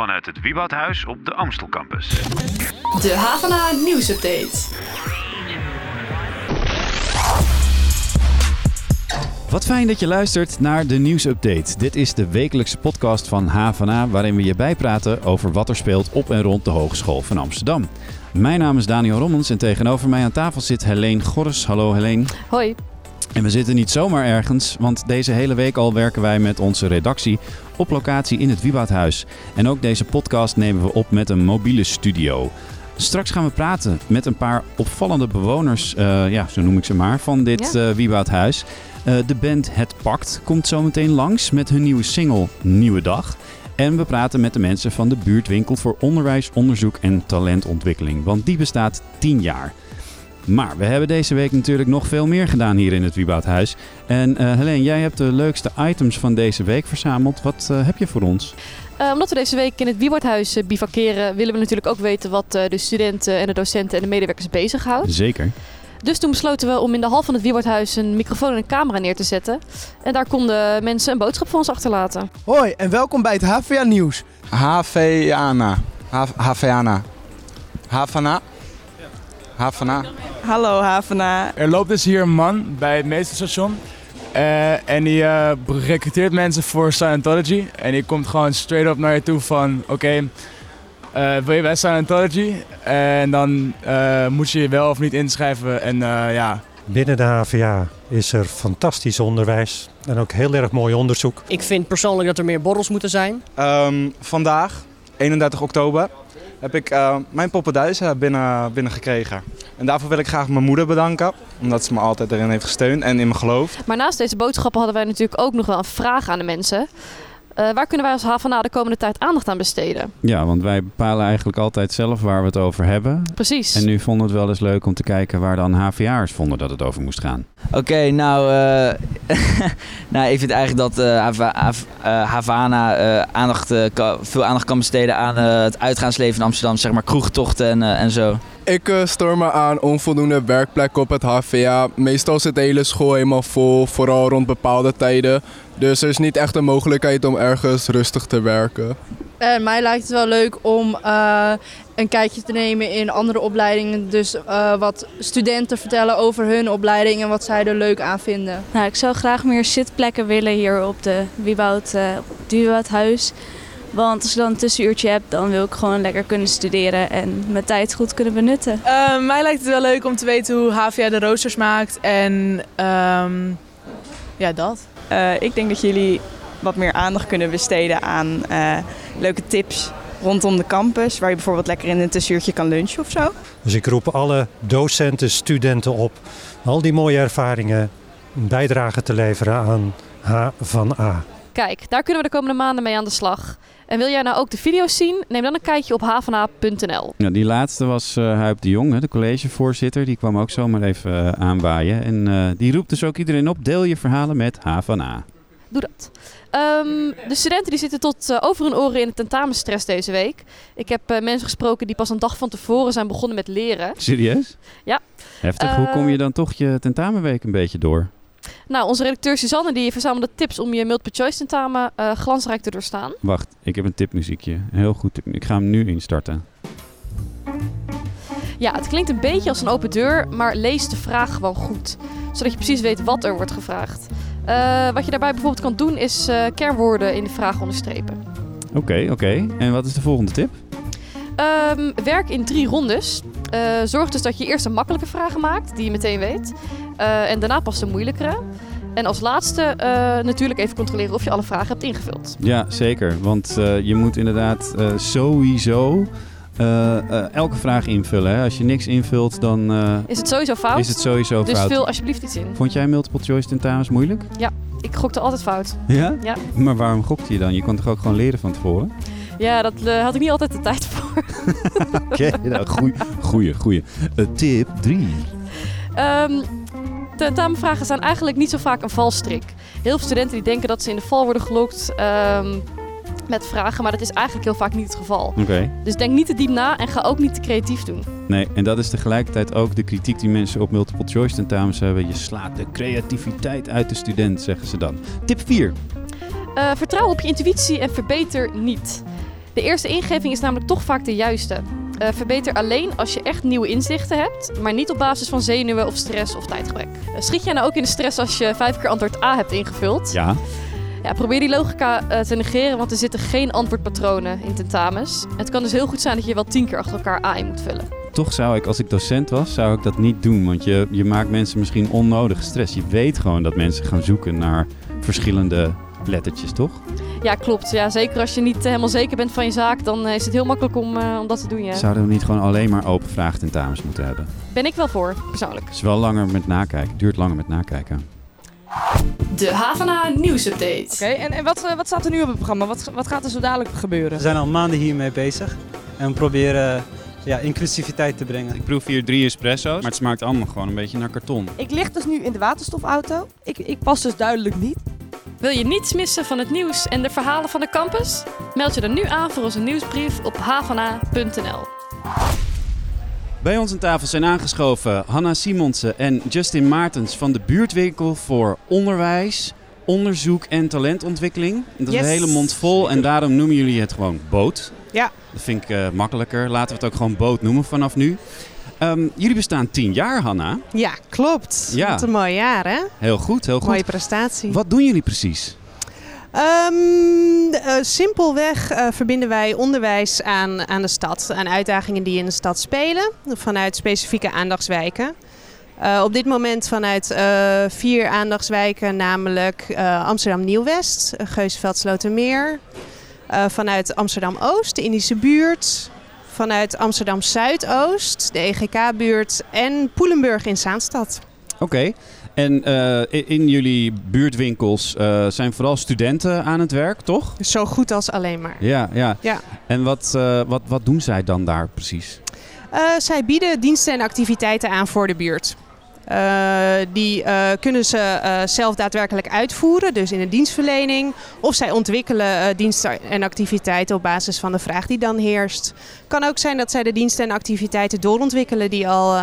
vanuit het Wieboudhuis op de Amstel Campus. De Havana nieuwsupdate. Wat fijn dat je luistert naar de nieuwsupdate. Dit is de wekelijkse podcast van HVA waarin we je bijpraten over wat er speelt op en rond de Hogeschool van Amsterdam. Mijn naam is Daniel Rommens en tegenover mij aan tafel zit Helene Gorres. Hallo Helene. Hoi. En we zitten niet zomaar ergens, want deze hele week al werken wij met onze redactie op locatie in het Wieboudhuis. En ook deze podcast nemen we op met een mobiele studio. Straks gaan we praten met een paar opvallende bewoners, eh, ja, zo noem ik ze maar, van dit Ja. Wieboudhuis. Eh, de band Het Pact komt zometeen langs met hun nieuwe single Nieuwe Dag. En we praten met de mensen van de buurtwinkel voor onderwijs, onderzoek en talentontwikkeling, want die bestaat 10 jaar. Maar we hebben deze week natuurlijk nog veel meer gedaan hier in het Wieboudhuis. En eh Helene, jij hebt de leukste items van deze week verzameld. Wat eh, heb je voor ons? Eh, omdat we deze week in het Wieboudhuis uh, bivakeren, willen we natuurlijk ook weten wat eh, de studenten en de docenten en de medewerkers bezighoudt. Zeker. Dus toen besloten we om in de hal van het Wieboudhuis een microfoon en een camera neer te zetten. En daar konden mensen een boodschap voor ons achterlaten. Hoi en welkom bij het HVA Nieuws. Haveana. Hav- Haveana. Havana. Hallo Havana. Er loopt dus hier een man bij het meesterstation. eh, en die eh, recruteert mensen voor Scientology. En die komt gewoon straight up naar je toe van... Oké, eh, wil je bij Scientology? En dan eh, moet je je wel of niet inschrijven. En eh, ja, Binnen de HVA is er fantastisch onderwijs en ook heel erg mooi onderzoek. Ik vind persoonlijk dat er meer borrels moeten zijn. Ehm, vandaag, 31 oktober, heb ik eh, mijn poppenduizen binnen, binnengekregen. En daarvoor wil ik graag mijn moeder bedanken. Omdat ze me altijd erin heeft gesteund en in me gelooft. Maar naast deze boodschappen hadden wij natuurlijk ook nog wel een vraag aan de mensen. Eh, waar kunnen wij als HVA de komende tijd aandacht aan besteden? Ja, want wij bepalen eigenlijk altijd zelf waar we het over hebben. Precies. En nu vonden we het wel eens leuk om te kijken waar dan HVA'ers vonden dat het over moest gaan. Oké, nou, eh, nou, ik vind eigenlijk dat Hava- Hav- Havana eh, aandacht, eh, veel aandacht kan besteden aan het uitgaansleven in Amsterdam, zeg maar kroegtochten en, eh, en zo. Ik eh, stoor me aan onvoldoende werkplekken op het HVA. Meestal zit de hele school helemaal vol, vooral rond bepaalde tijden. Dus er is niet echt een mogelijkheid om ergens rustig te werken. En mij lijkt het wel leuk om eh, een kijkje te nemen in andere opleidingen. Dus eh, wat studenten vertellen over hun opleiding en wat zij er leuk aan vinden. Nou, ik zou graag meer zitplekken willen hier op de Wieboud, eh, op het Wieboudhuis. Want als ik dan een tussenuurtje heb, dan wil ik gewoon lekker kunnen studeren en mijn tijd goed kunnen benutten. Eh, mij lijkt het wel leuk om te weten hoe HVA de roosters maakt en ehm, ja, dat. Eh, ik denk dat jullie wat meer aandacht kunnen besteden aan eh, leuke tips rondom de campus. Waar je bijvoorbeeld lekker in een tussenuurtje kan lunchen of zo. Dus ik roep alle docenten, studenten op al die mooie ervaringen een bijdrage te leveren aan H van A. Kijk, daar kunnen we de komende maanden mee aan de slag. En wil jij nou ook de video's zien? Neem dan een kijkje op havana.nl. Ja, die laatste was eh Huip de Jong, de collegevoorzitter. Die kwam ook zomaar even eh, aanwaaien. En eh, die roept dus ook iedereen op, deel je verhalen met H van A. Doe dat. Ehm, de studenten die zitten tot over hun oren in de tentamenstress deze week. Ik heb mensen gesproken die pas een dag van tevoren zijn begonnen met leren. Serieus? Ja. Heftig. Hoe kom je dan toch je tentamenweek een beetje door? Nou, onze redacteur Suzanne die verzamelde tips om je multiple choice tentamen eh, glansrijk te doorstaan. Wacht, ik heb een tipmuziekje. Een heel goed tip. Ik ga hem nu instarten. Ja, het klinkt een beetje als een open deur, maar lees de vraag gewoon goed. Zodat je precies weet wat er wordt gevraagd. Eh, wat je daarbij bijvoorbeeld kan doen is eh, kernwoorden in de vraag onderstrepen. Oké, oké. En wat is de volgende tip? Ehm, werk in drie rondes. Zorg dus dat je eerst een makkelijke vragen maakt, die je meteen weet. Eh, en daarna pas de moeilijkere. En als laatste eh, natuurlijk even controleren of je alle vragen hebt ingevuld. Ja, zeker. Want eh, je moet inderdaad sowieso elke vraag invullen. Hè. Als je niks invult, dan Is het sowieso fout? is het sowieso dus fout. vul alsjeblieft iets in. Vond jij multiple choice tentamens moeilijk? Ja, ik gokte altijd fout. Ja? Ja. Maar waarom gokte je dan? Je kon toch ook gewoon leren van tevoren? Ja, dat had ik niet altijd de tijd voor. Oké, nou, goeie, goeie, goeie. Tip 3. Ehm tentamenvragen zijn eigenlijk niet zo vaak een valstrik. Heel veel studenten die denken dat ze in de val worden gelokt ehm, met vragen, maar dat is eigenlijk heel vaak niet het geval. Oké. Dus denk niet te diep na en ga ook niet te creatief doen. Nee, en dat is tegelijkertijd ook de kritiek die mensen op multiple choice tentamens hebben. Je slaat de creativiteit uit de student, zeggen ze dan. Tip 4. Eh, vertrouw op je intuïtie en verbeter niet. De eerste ingeving is namelijk toch vaak de juiste. Uh, verbeter alleen als je echt nieuwe inzichten hebt, maar niet op basis van zenuwen of stress of tijdgebrek. Uh, schiet jij nou ook in de stress als je vijf keer antwoord A hebt ingevuld? Ja. Ja, probeer die logica uh, te negeren, want er zitten geen antwoordpatronen in tentamens. Het kan dus heel goed zijn dat je wel tien keer achter elkaar A in moet vullen. Toch zou ik, als ik docent was, zou ik dat niet doen. Want je, je maakt mensen misschien onnodig stress. Je weet gewoon dat mensen gaan zoeken naar verschillende lettertjes, toch? Ja, klopt. Ja, zeker als je niet helemaal zeker bent van je zaak, dan is het heel makkelijk om, uh, om dat te doen. Ja. Zouden we niet gewoon alleen maar open vraagtentamens moeten hebben? Ben ik wel voor, persoonlijk. Het is wel langer met nakijken. duurt langer met nakijken. De Havana nieuwsupdate. Oké, en, en wat, wat staat er nu op het programma? Wat, wat gaat er zo dadelijk gebeuren? We zijn al maanden hiermee bezig. En we proberen ja, inclusiviteit te brengen. Ik proef hier drie espresso's, maar het smaakt allemaal gewoon een beetje naar karton. Ik lig dus nu in de waterstofauto. Ik, ik pas dus duidelijk niet. Wil je niets missen van het nieuws en de verhalen van de campus? Meld je dan nu aan voor onze nieuwsbrief op havana.nl. Bij ons aan tafel zijn aangeschoven Hanna Simonsen en Justin Maartens van de Buurtwinkel voor Onderwijs, Onderzoek en Talentontwikkeling. Dat is Yes. een hele mond vol en daarom noemen jullie het gewoon boot. Ja. Dat vind ik eh, makkelijker. Laten we het ook gewoon boot noemen vanaf nu. Ehm, jullie bestaan tien jaar, Hanna. Ja, klopt. Ja. Wat een mooi jaar, hè? Heel goed, heel goed. Mooie prestatie. Wat doen jullie precies? Ehm, eh, simpelweg eh, verbinden wij onderwijs aan, aan de stad, aan uitdagingen die in de stad spelen, vanuit specifieke aandachtswijken. Eh, op dit moment vanuit vier aandachtswijken, namelijk Amsterdam Nieuw-West, Geusveld Slotermeer, vanuit Amsterdam Oost, de Indische buurt, vanuit Amsterdam Zuidoost, de EGK-buurt en Poelenburg in Zaanstad. Oké. En eh, in jullie buurtwinkels eh, zijn vooral studenten aan het werk, toch? Zo goed als alleen maar. Ja, ja. Ja. En wat, eh, wat, wat doen zij dan daar precies? Zij bieden diensten en activiteiten aan voor de buurt. Eh, die eh, kunnen ze eh, zelf daadwerkelijk uitvoeren, dus in de dienstverlening. Of zij ontwikkelen diensten en activiteiten op basis van de vraag die dan heerst. kan ook zijn dat zij de diensten en activiteiten doorontwikkelen die, al,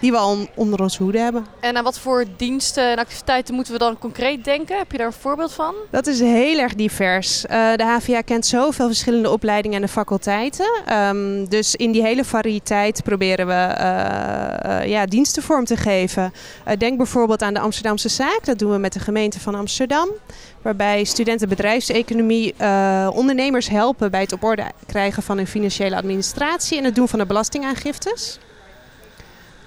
die we al onder ons hoede hebben. En aan wat voor diensten en activiteiten moeten we dan concreet denken? Heb je daar een voorbeeld van? Dat is heel erg divers. De HVA kent zoveel verschillende opleidingen en de faculteiten. Ehm, dus in die hele variëteit proberen we ja, diensten vorm te geven. Eh, denk bijvoorbeeld aan de Amsterdamse zaak. Dat doen we met de gemeente van Amsterdam. Waarbij studenten bedrijfseconomie eh, ondernemers helpen bij het op orde krijgen van hun financiële administratie en het doen van de belastingaangiftes.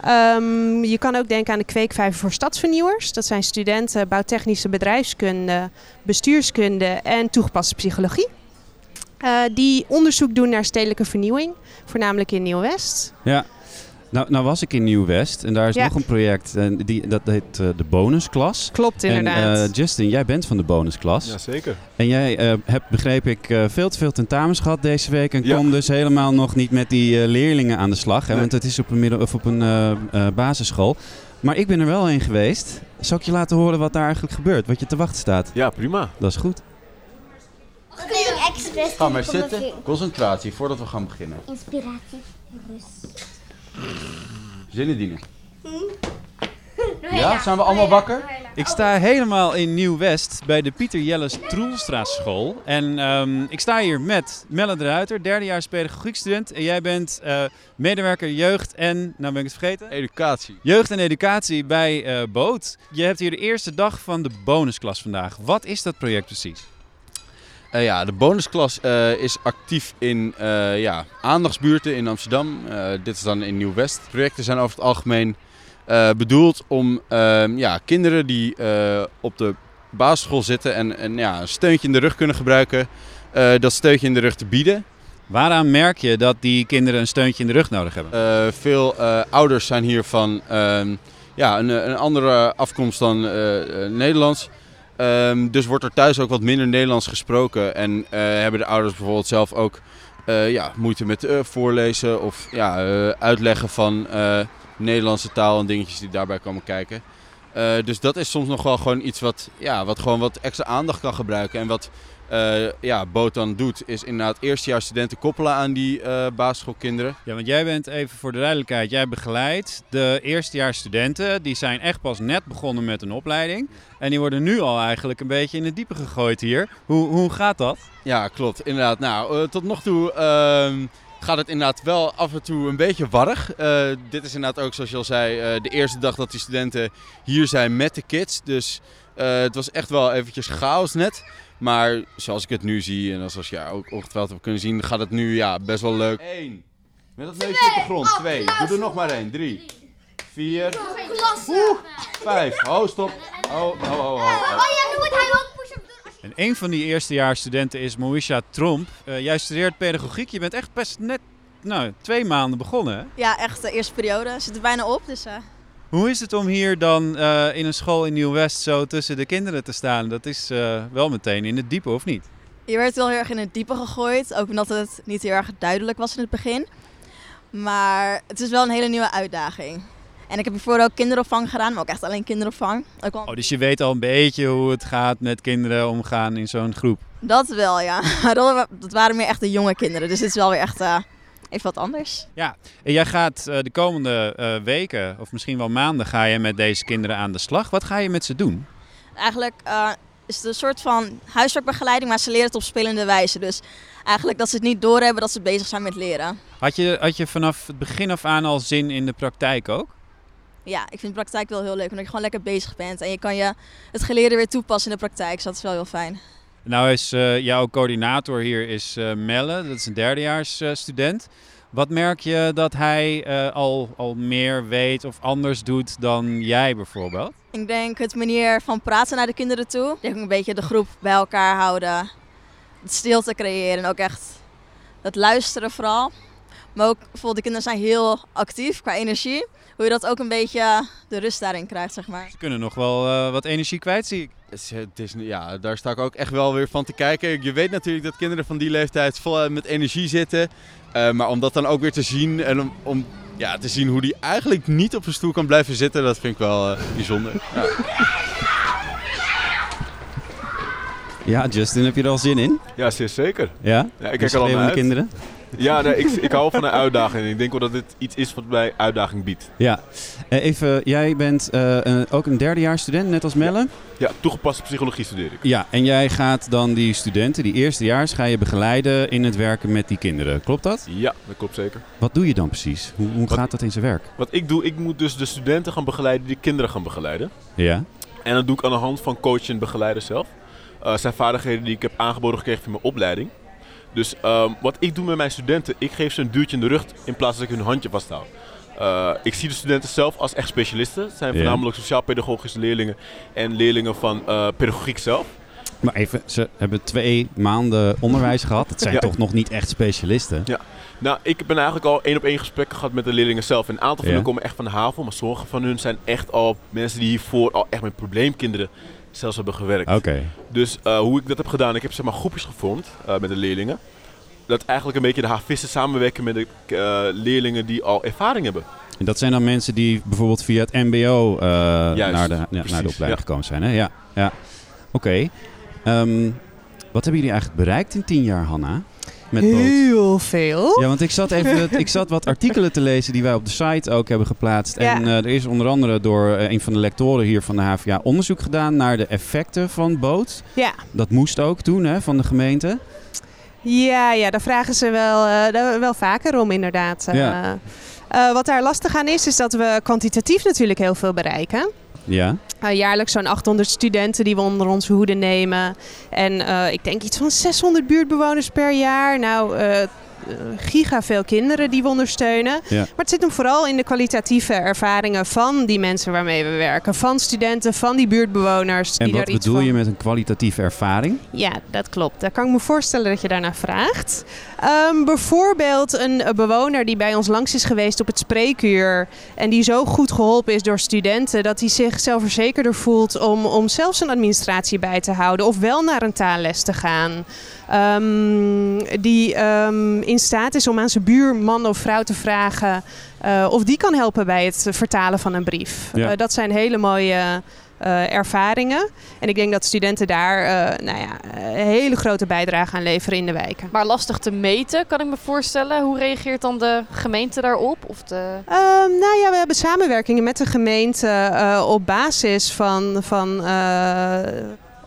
Ehm, je kan ook denken aan de kweekvijver voor stadsvernieuwers. Dat zijn studenten bouwtechnische bedrijfskunde, bestuurskunde en toegepaste psychologie. Eh, die onderzoek doen naar stedelijke vernieuwing, voornamelijk in Nieuw-West. Ja. Nou, nou was ik in Nieuw-West en daar is Ja. nog een project en die, dat heet eh, de bonusklas. Klopt, En inderdaad. eh, Justin, jij bent van de bonusklas. Jazeker. En jij eh, hebt, begreep ik, eh, veel te veel tentamens gehad deze week en Ja. kon dus helemaal nog niet met die eh, leerlingen aan de slag. Hè, Nee. Want het is op een, middel, of op een eh, eh, basisschool. Maar ik ben er wel een geweest. Zal ik je laten horen wat daar eigenlijk gebeurt? Wat je te wachten staat? Ja, prima. Dat is goed. Ga maar zitten. Concentratie voordat we gaan beginnen. Inspiratie. Rust. Zinnen dienen. Ja, zijn we allemaal wakker? Ik sta helemaal in Nieuw-West bij de Pieter Jelles Troelstra school. En ehm, ik sta hier met Melle de Ruiter, derdejaars pedagogiekstudent. En jij bent eh, medewerker jeugd en, nou ben ik het vergeten? Educatie. Jeugd en educatie bij eh, Boot. Je hebt hier de eerste dag van de bonusklas vandaag. Wat is dat project precies? Eh, ja, de bonusklas eh, is actief in eh, ja, aandachtsbuurten in Amsterdam. Dit is dan in Nieuw-West. Projecten zijn over het algemeen bedoeld om ehm, ja, kinderen die op de basisschool zitten en, en ja, een steuntje in de rug kunnen gebruiken, dat steuntje in de rug te bieden. Waaraan merk je dat die kinderen een steuntje in de rug nodig hebben? Veel ouders zijn hier van ehm, ja, een, een andere afkomst dan Nederlands. Ehm, dus wordt er thuis ook wat minder Nederlands gesproken. En eh, hebben de ouders bijvoorbeeld zelf ook eh, ja, moeite met eh, voorlezen of ja, uitleggen van Nederlandse taal en dingetjes die daarbij komen kijken. Dus dat is soms nog wel gewoon iets wat, ja, wat gewoon wat extra aandacht kan gebruiken. En wat eh, ja, Boot dan doet, is inderdaad eerstejaars studenten koppelen aan die eh, basisschoolkinderen. Ja, want jij bent even voor de duidelijkheid, jij begeleidt de eerstejaars studenten. Die zijn echt pas net begonnen met een opleiding. En die worden nu al eigenlijk een beetje in het diepe gegooid hier. Hoe, hoe gaat dat? Ja, klopt. Inderdaad. Nou, eh, tot nog toe ehm, gaat het inderdaad wel af en toe een beetje warrig. Dit is inderdaad ook, zoals je al zei, de eerste dag dat die studenten hier zijn met de kids. Dus het was echt wel eventjes chaos net. Maar zoals ik het nu zie, en zoals je ook ongetwijfeld hebt kunnen zien, gaat het nu ja, best wel leuk. Eén. Met dat neusje op de grond. Twee. Doe er nog maar één. Drie. Vier. Oeh. Vijf. Oh, stop. Oh, oh, oh, oh. oh. En een van die eerstejaars studenten is Moisha Tromp. Eh, jij studeert pedagogiek. Je bent echt best net nou, twee maanden begonnen. Hè? Ja, echt de eerste periode. Zit er bijna op, dus... eh, Hoe is het om hier dan eh, in een school in Nieuw-West zo tussen de kinderen te staan? Dat is eh, wel meteen in het diepe, of niet? Je werd wel heel erg in het diepe gegooid. Ook omdat het niet heel erg duidelijk was in het begin. Maar het is wel een hele nieuwe uitdaging. En ik heb hiervoor ook kinderopvang gedaan, maar ook echt alleen kinderopvang. Ook Oh, dus je weet al een beetje hoe het gaat met kinderen omgaan in zo'n groep. Dat wel, ja. Dat wa- dat waren meer echt de jonge kinderen. Dus dit is wel weer echt eh, even wat anders. Ja, en jij gaat eh, de komende eh, weken, of misschien wel maanden, ga je met deze kinderen aan de slag. Wat ga je met ze doen? Eigenlijk eh, is het een soort van huiswerkbegeleiding, maar ze leren het op spelende wijze. Dus eigenlijk dat ze het niet doorhebben dat ze bezig zijn met leren. Had je, had je vanaf het begin af aan al zin in de praktijk ook? Ja, ik vind praktijk wel heel leuk, omdat je gewoon lekker bezig bent. En je kan je het geleerde weer toepassen in de praktijk, dus dat is wel heel fijn. Nou is eh, jouw coördinator hier is eh, Melle, dat is een derdejaars eh, student. Wat merk je dat hij al, al meer weet of anders doet dan jij bijvoorbeeld? Ik denk het manier van praten naar de kinderen toe. Ik denk een beetje de groep bij elkaar houden. Het stilte creëren en ook echt het luisteren vooral. Maar ook bijvoorbeeld de kinderen zijn heel actief qua energie. Hoe je dat ook een beetje de rust daarin krijgt, zeg maar. Ze kunnen nog wel eh, wat energie kwijt, zie ik. Het is, ja, daar sta ik ook echt wel weer van te kijken. Je weet natuurlijk dat kinderen van die leeftijd vol eh, met energie zitten. Eh, maar om dat dan ook weer te zien en om, om ja, te zien hoe die eigenlijk niet op zijn stoel kan blijven zitten, dat vind ik wel eh, bijzonder. Ja. Ja, Justin, heb je er al zin in? Ja, zeer zeker. Ja? ja ik De kijk er al naar kinderen? Ja, nee, ik, ik hou van een uitdaging. Ik denk wel dat dit iets is wat mij uitdaging biedt. Ja. Eh, even, jij bent eh, een- ook een derdejaars student, net als Melle? Ja, toegepaste psychologie studeer ik. Ja, en jij gaat dan die studenten, die eerstejaars, ga je begeleiden in het werken met die kinderen. Klopt dat? Ja, dat klopt zeker. Wat doe je dan precies? Hoe, hoe gaat dat in zijn werk? Wat ik doe, ik moet dus de studenten gaan begeleiden die de kinderen gaan begeleiden. Ja. En dat doe ik aan de hand van coachen en begeleiden zelf. Het zijn vaardigheden die ik heb aangeboden gekregen van mijn opleiding. Dus ehm, wat ik doe met mijn studenten, ik geef ze een duwtje in de rug in plaats dat ik hun handje vasthoud. Eh, ik zie de studenten zelf als echt specialisten. Het zijn voornamelijk sociaal-pedagogische leerlingen en leerlingen van eh, pedagogiek zelf. Maar even, ze hebben twee maanden onderwijs gehad. Dat zijn Ja. toch nog niet echt specialisten? Ja. Nou, ik ben eigenlijk al één op één gesprekken gehad met de leerlingen zelf. En een aantal van Ja. hen komen echt van de HAVO, maar sommige van hun zijn echt al mensen die hiervoor al echt met probleemkinderen zelfs hebben gewerkt. Oké. Dus eh, hoe ik dat heb gedaan, ik heb zeg maar groepjes gevormd eh, met de leerlingen. Dat eigenlijk een beetje de havisten samenwerken met de eh, leerlingen die al ervaring hebben. En dat zijn dan mensen die bijvoorbeeld via het MBO Juist, naar, de, ja, naar de opleiding ja. gekomen zijn. Hè? Ja, ja. Oké. Ehm, wat hebben jullie eigenlijk bereikt in tien jaar, Hanna? Met Boot? Heel veel. Ja, want ik zat even ik zat wat artikelen te lezen die wij op de site ook hebben geplaatst. Ja. En eh, er is onder andere door eh, een van de lectoren hier van de HVA onderzoek gedaan naar de effecten van boot. Ja. Dat moest ook toen hè, van de gemeente. Ja, ja, daar vragen ze wel, eh, wel vaker om inderdaad. Ja. Wat daar lastig aan is, is dat we kwantitatief natuurlijk heel veel bereiken. Ja. Eh, jaarlijks zo'n 800 studenten die we onder onze hoede nemen. En eh, ik denk iets van 600 buurtbewoners per jaar. Nou, eh giga veel kinderen die we ondersteunen. Ja. Maar het zit hem vooral in de kwalitatieve ervaringen van die mensen waarmee we werken. Van studenten, van die buurtbewoners. En die wat daar iets bedoel van... je met een kwalitatieve ervaring? Ja, dat klopt. Daar kan ik me voorstellen dat je daarnaar vraagt. Ehm, bijvoorbeeld een eh, bewoner die bij ons langs is geweest op het spreekuur. En die zo goed geholpen is door studenten dat hij zich zelfverzekerder voelt om, om zelf zijn administratie bij te houden. Of wel naar een taalles te gaan. Ehm, die ehm, in staat is om aan zijn buurman of vrouw te vragen eh, of die kan helpen bij het vertalen van een brief. Ja. Eh, dat zijn hele mooie eh, ervaringen. En ik denk dat studenten daar eh, nou ja, een hele grote bijdrage aan leveren in de wijken. Maar lastig te meten, kan ik me voorstellen. Hoe reageert dan de gemeente daarop? Of de... Ehm, nou ja, we hebben samenwerkingen met de gemeente eh, op basis van. van eh,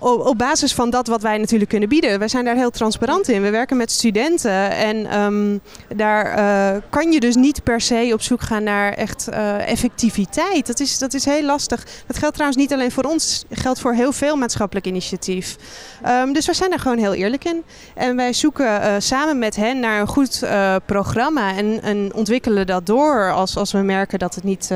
op, basis van dat wat wij natuurlijk kunnen bieden. Wij zijn daar heel transparant in. We werken met studenten en ehm, daar eh, kan je dus niet per se op zoek gaan naar echt eh, effectiviteit. Dat is, dat is heel lastig. Dat geldt trouwens niet alleen voor ons, geldt voor heel veel maatschappelijk initiatief. Ehm, dus wij zijn daar gewoon heel eerlijk in. En wij zoeken eh, samen met hen naar een goed programma en, en ontwikkelen dat door als, als we merken dat het niet,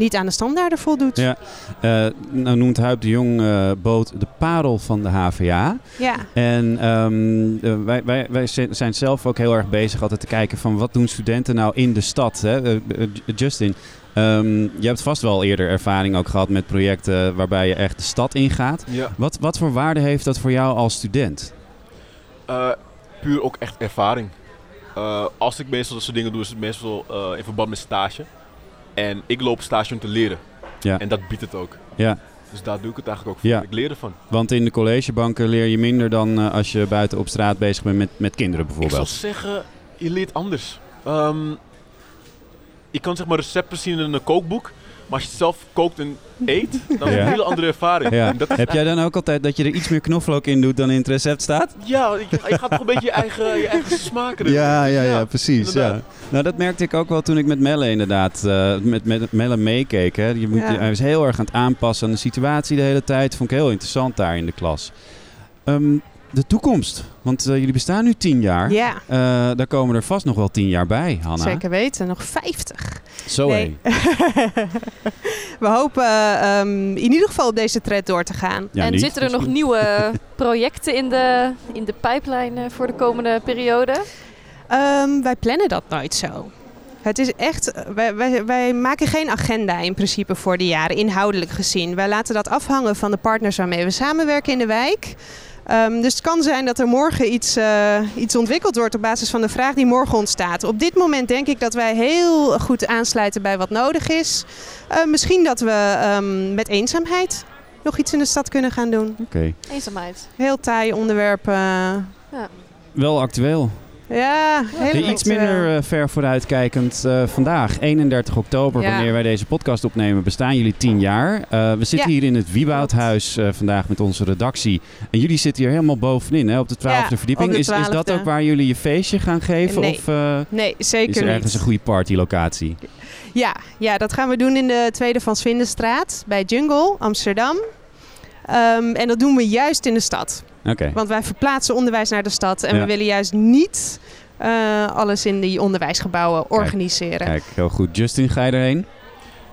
niet aan de standaarden voldoet. Ja, eh, nou noemt Huip de Jong eh, boot de parel van de HVA. Ja. En ehm, eh, wij, wij, wij zi- zijn zelf ook heel erg bezig altijd te kijken van wat doen studenten nou in de stad. Hè? Justin, ehm, je hebt vast wel eerder ervaring ook gehad met projecten waarbij je echt de stad ingaat. Ja. Wat, wat voor waarde heeft dat voor jou als student? Eh, puur ook echt ervaring. Eh, als ik meestal dat soort dingen doe, is het meestal eh, in verband met stage. En ik loop stage om te leren. Ja. En dat biedt het ook. Ja. Dus daar doe ik het eigenlijk ook voor. Ja. Ik leer ervan. Want in de collegebanken leer je minder dan eh, als je buiten op straat bezig bent met, met kinderen Ik bijvoorbeeld. zou zeggen, je leert anders. Ehm, je kan zeg maar recepten zien in een kookboek. Maar als je het zelf kookt en eet, dan is het Ja. een hele andere ervaring. En dat is Heb jij dan ook altijd dat je er iets meer knoflook in doet dan in het recept staat? Ja, je, je gaat toch een beetje je eigen, je eigen smaken erin. Ja, ja, ja, precies. Ja. Nou, dat merkte ik ook wel toen ik met Melle inderdaad, eh, met, met Melle meekeek. Hè. Je moet, Ja. Hij was heel erg aan het aanpassen aan de situatie de hele tijd. Vond ik heel interessant daar in de klas. Ehm, de toekomst, want eh, jullie bestaan nu tien jaar. Ja. Eh, daar komen er vast nog wel tien jaar bij, Hanna. Zeker weten, nog 50. Zo Nee. We hopen ehm, in ieder geval op deze tred door te gaan. Ja, en niet. zitten er nog nieuwe projecten in de, in de pijplijn eh, voor de komende periode? Ehm, wij plannen dat nooit zo. Het is echt, wij, wij, wij maken geen agenda in principe voor de jaren, inhoudelijk gezien. Wij laten dat afhangen van de partners waarmee we samenwerken in de wijk. Ehm, dus het kan zijn dat er morgen iets, eh, iets ontwikkeld wordt op basis van de vraag die morgen ontstaat. Op dit moment denk ik dat wij heel goed aansluiten bij wat nodig is. Eh, misschien dat we ehm, met eenzaamheid nog iets in de stad kunnen gaan doen. Oké. Eenzaamheid. Heel taai onderwerp. eh. Ja. Wel actueel. Ja, heel Iets minder eh, ver vooruitkijkend eh, vandaag, 31 oktober, Ja. wanneer wij deze podcast opnemen, bestaan jullie 10 jaar. Eh, we zitten Ja. hier in het Wieboudhuis eh, vandaag met onze redactie. En jullie zitten hier helemaal bovenin, hè, op de 12e Ja, verdieping. Is, is dat 12e. ook waar jullie je feestje gaan geven? Nee. Of eh, Nee, zeker is er niet. ergens een goede partylocatie? Ja, ja, dat gaan we doen in de Tweede Van Swindenstraat bij Jungle, Amsterdam. Ehm, en dat doen we juist in de stad. Oké. Want wij verplaatsen onderwijs naar de stad. En Ja. we willen juist niet eh, alles in die onderwijsgebouwen organiseren. Kijk, heel goed. Justin, ga je erheen?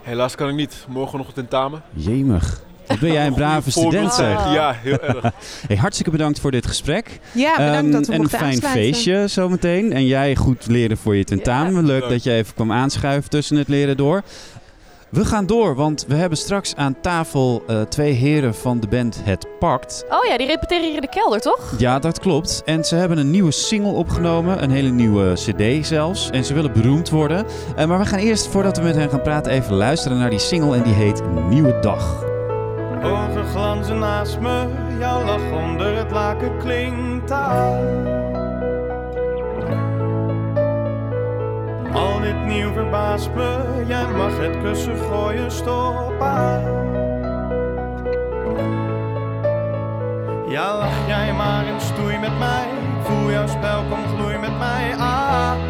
Helaas kan ik niet. Morgen nog een tentamen. Jemig. Wat ben jij een brave student zeg. Ja, heel erg. Hey, hartstikke bedankt voor dit gesprek. Ja, bedankt Ehm, dat we En een fijn aansluiten. feestje zometeen. En jij goed leren voor je tentamen. Leuk dat je even kwam aanschuiven tussen het leren door. We gaan door, want we hebben straks aan tafel eh, twee heren van de band Het Pakt. Oh ja, die repeteren hier in de kelder, toch? Ja, dat klopt. En ze hebben een nieuwe single opgenomen, een hele nieuwe cd zelfs. En ze willen beroemd worden. Eh, maar we gaan eerst, voordat we met hen gaan praten, even luisteren naar die single. En die heet Nieuwe Dag. Ogen glanzen naast me, jouw lach onder het laken klinkt aan. Al dit nieuw verbaast me, jij mag het kussen gooien, stop aan. Ja, lach jij maar en stoei met mij, voel jouw spel, kom gloei met mij aan.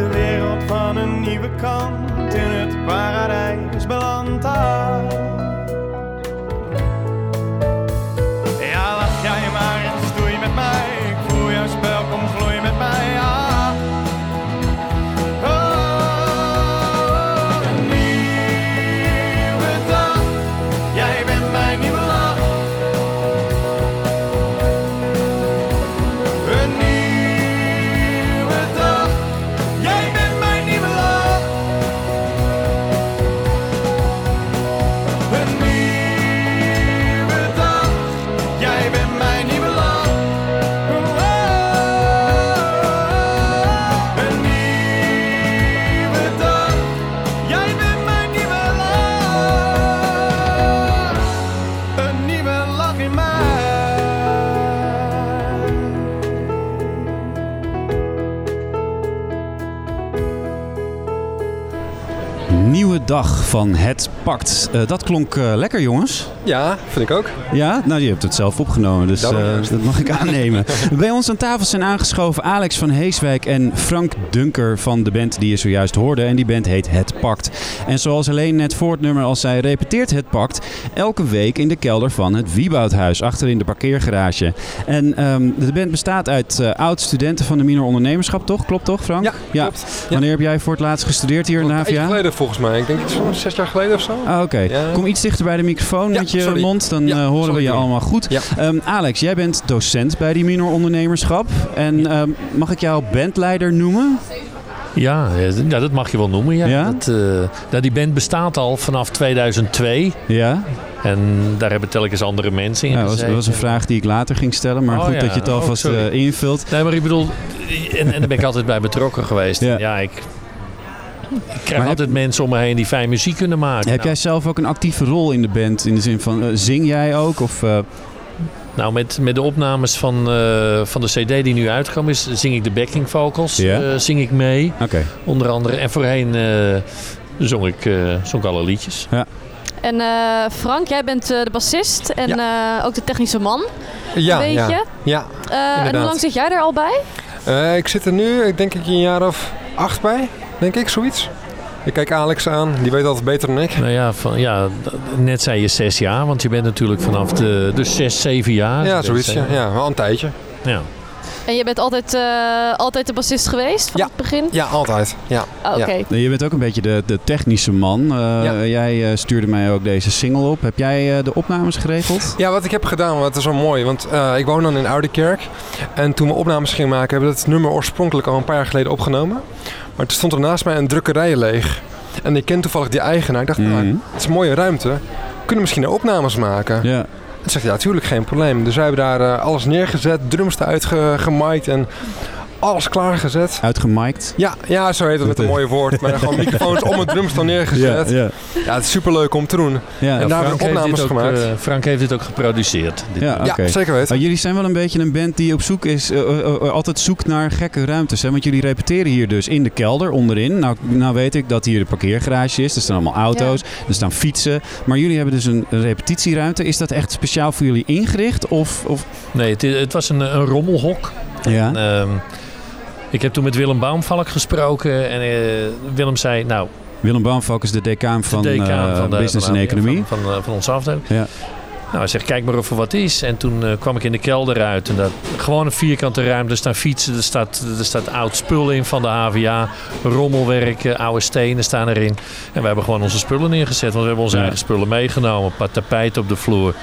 De wereld van een nieuwe kant in het paradijs belandt. Ah. Nieuwe dag van Het Pact. Eh, dat klonk eh, lekker, jongens. Ja, vind ik ook. Ja, nou, je hebt het zelf opgenomen, dus Daarom eh, dat mag ik aannemen. Bij ons aan tafel zijn aangeschoven Alex van Heeswijk en Frank Dunker van de band die je zojuist hoorde. En die band heet Het Pact. En zoals alleen net voor het nummer al zei, repeteert Het Pact elke week in de kelder van het Wieboudhuis, achter in de parkeergarage. En ehm, de band bestaat uit oud-studenten van de minor ondernemerschap, toch? Klopt toch, Frank? Ja, klopt. Ja. Wanneer heb jij voor het laatst gestudeerd hier in de HVA? tijdje geleden volgens mij. Ik denk iets van zes jaar geleden of zo. Ah, Oké, kom iets dichter bij de microfoon met je sorry. mond, dan eh, horen we je allemaal goed. Ehm, Alex, jij bent docent bij die minor ondernemerschap. En ehm, mag ik jou bandleider noemen? Ja, ja, dat mag je wel noemen. Ja. Dat, eh, nou, die band bestaat al vanaf 2002. Ja. En daar hebben telkens andere mensen in Ja, dat was, dat gezeten. was een vraag die ik later ging stellen, maar Oh, goed ja. dat je het Oh, alvast eh, invult. Nee, maar ik bedoel, en, en daar ben ik altijd bij betrokken geweest. Ja, ja ik, ik krijg altijd mensen om me heen die fijn muziek kunnen maken. Heb jij zelf ook een actieve rol in de band? In de zin van, eh, zing jij ook? Of, eh, Nou, met, met de opnames van, eh, van de CD die nu uitgekomen is, zing ik de backing vocals. Ja? eh, zing ik mee. Oké. Onder andere. En voorheen eh, zong, ik, eh, zong ik alle liedjes. Ja. En eh, Frank, jij bent eh, de bassist en eh, ook de technische man. Ja, Weet ja. je? Ja, Eh, en hoe lang zit jij er al bij? Eh, ik zit er nu, ik denk ik een jaar of acht bij, denk ik, zoiets. Ik kijk Alex aan, die weet altijd beter dan ik. Nou ja, van, ja, net zei je zes jaar, want je bent natuurlijk vanaf de dus zes, zeven jaar. Ja, zoiets, ja. ja wel een tijdje. Ja. En je bent altijd, eh, altijd de bassist geweest van het begin? Ja, altijd. Ja. Ah, Oké. Ja. Nee, Je bent ook een beetje de, de technische man. Eh, Jij eh, stuurde mij ook deze single op. Heb jij eh, de opnames geregeld? Ja, wat ik heb gedaan, het is wel mooi. Want eh, ik woon dan in Oudekerk. En toen we opnames gingen maken, hebben we het nummer oorspronkelijk al een paar jaar geleden opgenomen. Maar toen stond er naast mij een drukkerij leeg. En ik ken toevallig die eigenaar. Ik dacht, nou, het is een mooie ruimte. We kunnen misschien opnames maken. Ja. En zegt ja, natuurlijk geen probleem. Dus wij hebben daar eh, alles neergezet, drums eruit ge- gemiked en alles klaargezet. Uitgemiked? Ja, ja, zo heet het met een mooie woord. Maar gewoon microfoons om het drumstel neergezet. Ja, ja. Ja, het is superleuk om te doen. Ja, en daar hebben Frank we heeft opnames ook, gemaakt. eh, Frank heeft dit ook geproduceerd. Dit Ja, oké. zeker weten. Maar jullie zijn wel een beetje een band die op zoek is, eh, eh, eh, altijd zoekt naar gekke ruimtes. Hè? Want jullie repeteren hier dus in de kelder onderin. Nou, nou weet ik dat hier de parkeergarage is. Er staan allemaal auto's, er staan fietsen. Maar jullie hebben dus een repetitieruimte. Is dat echt speciaal voor jullie ingericht? Of, of... Nee, het, het was een, een rommelhok. Ja. En, ehm, ik heb toen met Willem Baumvalk gesproken en eh, Willem zei, nou, Willem Baumvalk is de decaan van, de decaan eh, van de, Business van, en Economie. Van, van, eh, van onze afdeling. Ja. Nou, hij zegt, kijk maar of er wat is. En toen kwam ik in de kelder uit. En dat, gewoon een vierkante ruimte. Er staan fietsen, er staat, er staat oud spul in van de HVA. Rommelwerk, oude stenen staan erin. En we hebben gewoon onze spullen neergezet. Want we hebben onze Ja. eigen spullen meegenomen. Een paar tapijten op de vloer.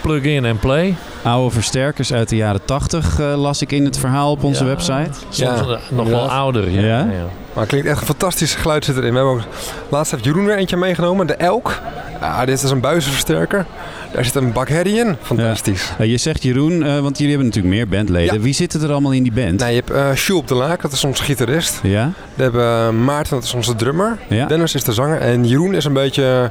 Plug in en play. Oude versterkers uit de jaren 80 eh, las ik in het verhaal op onze Ja, website. soms, eh, nog wel ouder, ja. Ja? Maar het klinkt echt een fantastisch geluid zit erin. We hebben ook, laatst heeft Jeroen weer eentje meegenomen, de Elk. Ja, dit is een buizenversterker. Daar zit een bak herrie in. Fantastisch. Eh, je zegt Jeroen, eh, want jullie hebben natuurlijk meer bandleden. Ja. Wie zitten er allemaal in die band? Nou, je hebt eh Sjoe op de Laak, dat is onze gitarist. Ja. We hebben Maarten, dat is onze drummer. Ja. Dennis is de zanger. En Jeroen is een beetje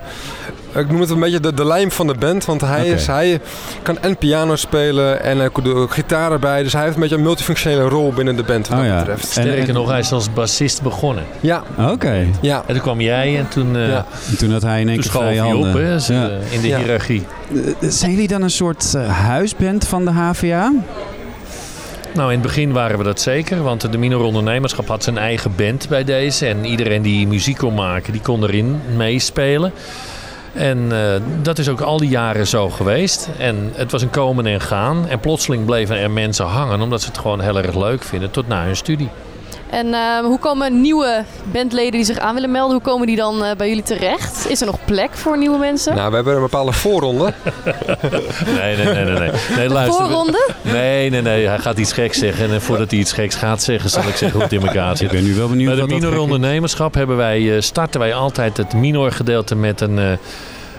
ik noem het een beetje de, de lijm van de band. Want hij, is, hij kan en piano spelen en hij doet ook gitaar erbij. Dus hij heeft een beetje een multifunctionele rol binnen de band wat Oh dat ja. betreft. Sterker nog, hij is als bassist begonnen. Ja. Oké. Ja. En toen kwam jij en toen, eh Ja. En toen had hij in één keer op handen. hè, ze- Ja. in de Ja. hiërarchie. Eh, Zijn jullie dan een soort eh, huisband van de HVA? Nou, in het begin waren we dat zeker, want de Minor Ondernemerschap had zijn eigen band bij deze. En iedereen die muziek kon maken, die kon erin meespelen. En eh, dat is ook al die jaren zo geweest. En het was een komen en gaan. En plotseling bleven er mensen hangen, omdat ze het gewoon heel erg leuk vinden, tot na hun studie. En eh, hoe komen nieuwe bandleden die zich aan willen melden, hoe komen die dan eh, bij jullie terecht? Is er nog plek voor nieuwe mensen? Nou, we hebben een bepaalde voorronde. Nee, nee, nee, nee. nee. nee luister, voorronde? Nee, nee, nee. Hij gaat iets geks zeggen. En voordat hij iets geks gaat zeggen, zal ik zeggen hoe het in elkaar zit. Ik ben nu wel benieuwd Bij de minor ondernemerschap hebben wij, eh, starten wij altijd het minor gedeelte met een, eh,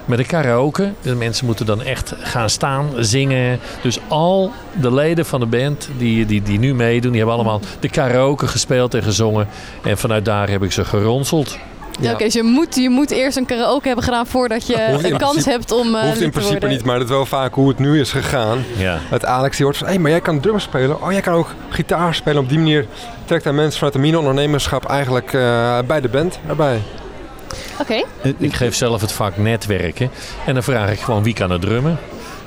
met een karaoke. De mensen moeten dan echt gaan staan, zingen. Dus al de leden van de band die, die, die nu meedoen, die hebben allemaal de karaoke gespeeld en gezongen. En vanuit daar heb ik ze geronseld. Ja, Oké, dus je moet, je moet eerst een karaoke hebben gedaan voordat je een kans principe- hebt om eh Hoeft in principe niet, maar dat is wel vaak hoe het nu is gegaan. Ja. Dat Alex die hoort van, hé, maar jij kan drums spelen. Oh, jij kan ook gitaar spelen. Op die manier trekt hij mensen vanuit de mini-ondernemerschap eigenlijk eh, bij de band erbij. Oké. Ik geef zelf het vak netwerken. En dan vraag ik gewoon wie kan er drummen.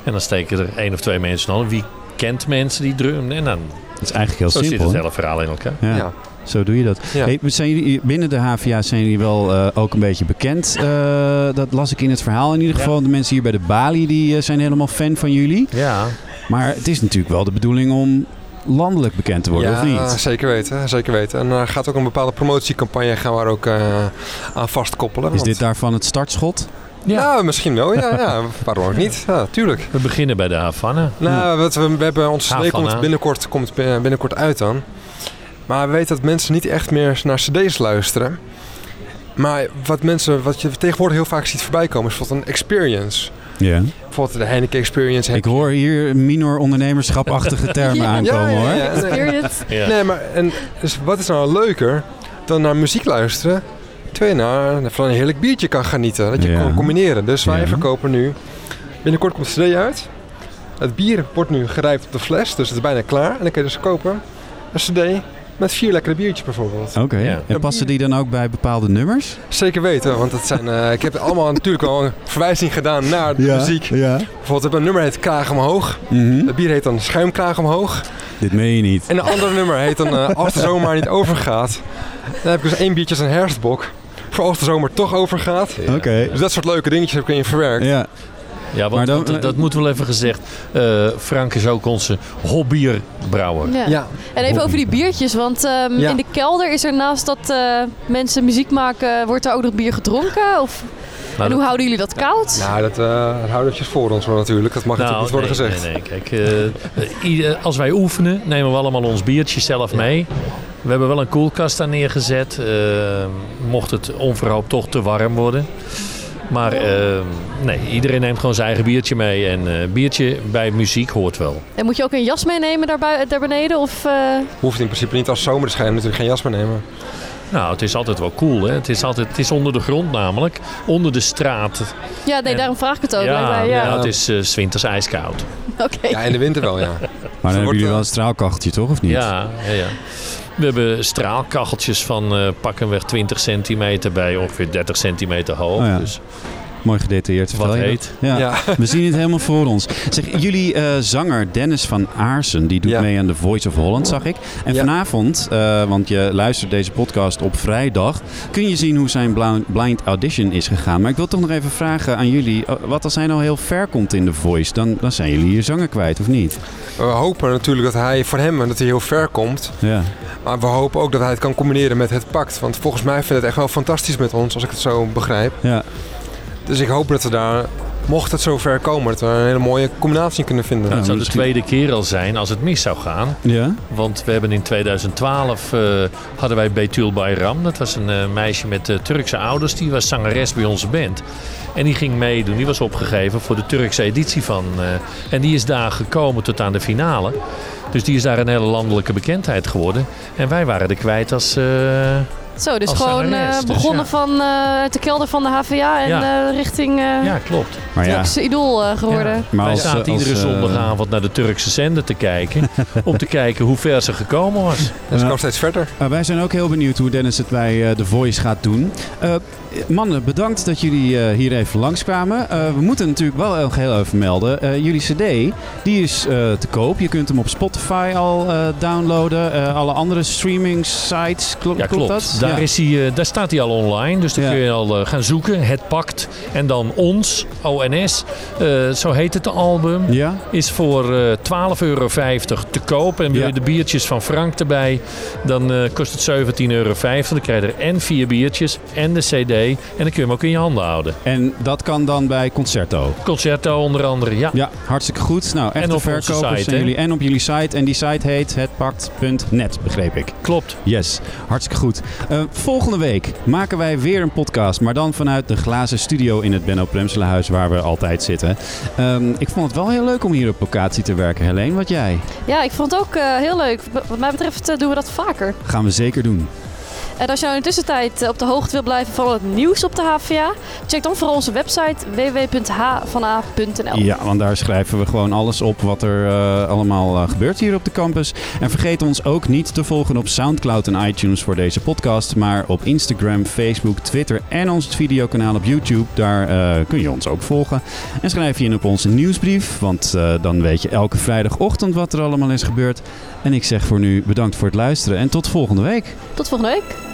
En dan steken er één of twee mensen aan. Wie kent mensen die drummen? En dan Dat is eigenlijk heel zo simpel. zit het hele verhaal in elkaar. Ja. Ja. Zo doe je dat. Ja. Hey, zijn jullie, binnen de HVA zijn jullie wel eh, ook een beetje bekend. Eh, dat las ik in het verhaal in ieder geval. De mensen hier bij de Bali die, eh, zijn helemaal fan van jullie. Ja. Maar het is natuurlijk wel de bedoeling om landelijk bekend te worden, ja, of niet? zeker weten. Zeker weten. En er gaat ook een bepaalde promotiecampagne gaan we er ook eh, aan vastkoppelen. Is want- dit daarvan het startschot? Ja, misschien wel. Ja, ja. waarom ook niet? Ja, tuurlijk. We beginnen bij de Havana. Nou, wat we, we hebben onze CD komt binnenkort, komt binnenkort uit dan. Maar we weten dat mensen niet echt meer naar cd's luisteren. Maar wat mensen, wat je tegenwoordig heel vaak ziet voorbij komen, is bijvoorbeeld een experience. Ja. Bijvoorbeeld de Heineken Experience. Ik hoor hier minor ondernemerschapachtige termen aankomen hoor. nee. Experience. Ja. Nee, maar en, dus wat is nou leuker dan naar muziek luisteren? Terwijl je naar, van een heerlijk biertje kan genieten. Dat je Ja. kan combineren. Dus wij Ja. verkopen nu. Binnenkort komt de CD uit. Het bier wordt nu gerijpt op de fles, dus het is bijna klaar. En dan kun je dus kopen een CD met vier lekkere biertjes bijvoorbeeld. Oké. Ja. En passen die dan ook bij bepaalde nummers? Zeker weten, want het zijn, eh, ik heb allemaal natuurlijk al een verwijzing gedaan naar de muziek. Ja. Bijvoorbeeld, hebben een nummer heet Kraag omhoog. Mhm. Het bier heet dan Schuimkraag omhoog. Dit meen je niet. En een ander nummer heet dan eh, Als de zomer maar niet overgaat. Dan heb ik dus één biertje als een herfstbok. Voor als de zomer toch overgaat. Oké. Dus dat soort leuke dingetjes heb ik in verwerkt. Ja. Ja, want, Maar dan- want dat, dat moet wel even gezegd. Eh, Frank is ook onze hobbierbrouwer. Ja. Ja. En even over die biertjes, want ehm, Ja. in de kelder is er naast dat eh, mensen muziek maken, wordt er ook nog bier gedronken? Of, Nou, en hoe dat- houden jullie dat koud? Nou, dat, eh dat houden we voor ons maar natuurlijk. Dat mag natuurlijk niet worden nee, gezegd. Nee, nee, kijk. eh, eh, als wij oefenen, nemen we allemaal ons biertje zelf mee. We hebben wel een koelkast daar neergezet. eh, mocht het onverhoopt toch te warm worden. Maar eh, nee, iedereen neemt gewoon zijn eigen biertje mee. En eh, biertje bij muziek hoort wel. En moet je ook een jas meenemen daar, daar beneden? Of, eh, Hoeft in principe niet als zomer te schijnen natuurlijk geen jas meer nemen. Nou, het is altijd wel cool. Hè? Het, is altijd, het is onder de grond namelijk. Onder de straat. Ja, nee, En- daarom vraag ik het ook. Ja, mij, ja. ja, het is eh, 's winters ijskoud. Oké. Ja, in de winter wel, ja. Maar dan hebben jullie wel een straalkacheltje toch, of niet? Ja, ja, ja. We hebben straalkacheltjes van eh pakken 20 centimeter bij ongeveer 30 centimeter hoog. Oh ja. Dus Mooi gedetailleerd. Wat heet. Ja. Ja. We zien het helemaal voor ons. Zeg, jullie eh, zanger Dennis van Aarsen, die doet Ja. mee aan The Voice of Holland, zag ik. En Ja. vanavond, eh, want je luistert deze podcast op vrijdag, kun je zien hoe zijn blind audition is gegaan. Maar ik wil toch nog even vragen aan jullie, eh, wat als hij nou heel ver komt in The Voice, dan, dan zijn jullie je zanger kwijt, of niet? We hopen natuurlijk dat hij voor hem dat hij heel ver komt. Ja. Maar we hopen ook dat hij het kan combineren met het pact. Want volgens mij vindt het echt wel fantastisch met ons, als ik het zo begrijp. Ja. Dus ik hoop dat we daar, mocht het zo ver komen, dat we een hele mooie combinatie kunnen vinden. het zou de tweede keer al zijn als het mis zou gaan. Ja? Want we hebben in 2012 eh, hadden wij Betul Bayram. Dat was een eh, meisje met eh, Turkse ouders. Die was zangeres bij onze band. En die ging meedoen. Die was opgegeven voor de Turkse editie van. eh, en die is daar gekomen tot aan de finale. Dus die is daar een hele landelijke bekendheid geworden. En wij waren er kwijt als, eh, Zo, dus gewoon eh, dus begonnen ja. van eh, uit de kelder van de HVA en Ja. eh, richting eh Ja, klopt. Maar ja. Turkse idool eh, geworden. Maar Wij als, zaten als, iedere zondagavond naar de Turkse zender te kijken. om te kijken hoe ver ze gekomen was. En ze kwam steeds verder. Uh, wij zijn ook heel benieuwd hoe Dennis het bij uh, The Voice gaat doen. Uh, mannen, bedankt dat jullie uh, hier even langskwamen. we moeten natuurlijk wel heel, heel even melden. jullie cd, die is te koop. Je kunt hem op Spotify al downloaden. alle andere streaming sites, klopt, ja, klopt. dat? Daar, ja. is hij, daar staat hij al online. Dus dan Ja. kun je al gaan zoeken. Het Pakt. En dan Ons, ONS. zo heet het album. Ja. Is voor 12,50 euro te koop. En wil je de biertjes van Frank erbij, dan uh, kost het 17,50 euro. Dan krijg je er en vier biertjes en de cd. En dan kun je hem ook in je handen houden. En dat kan dan bij Concerto? Concerto onder andere, ja. Ja, hartstikke goed. Nou, echte en op verkopers site, jullie. En op jullie site. En die site heet hetpakt.net, begreep ik. Klopt. Yes, hartstikke goed. Uh, volgende week maken wij weer een podcast. Maar dan vanuit de glazen studio in het Benno Premselenhuis waar we altijd zitten. Um, ik vond het wel heel leuk om hier op locatie te werken. Helene, wat jij? Ja, ik vond het ook uh, heel leuk. Wat mij betreft uh, doen we dat vaker. Gaan we zeker doen. En als je nou in de tussentijd op de hoogte wil blijven van het nieuws op de HVA, check dan vooral onze website www.hvana.nl. Ja, want daar schrijven we gewoon alles op wat er uh, allemaal uh, gebeurt hier op de campus. En vergeet ons ook niet te volgen op Soundcloud en iTunes voor deze podcast, maar op Instagram, Facebook, Twitter en ons videokanaal op YouTube. Daar uh, kun je ons ook volgen. En schrijf je in op onze nieuwsbrief, want dan weet je elke vrijdagochtend wat er allemaal is gebeurd. En ik zeg voor nu bedankt voor het luisteren en tot volgende week. Tot volgende week.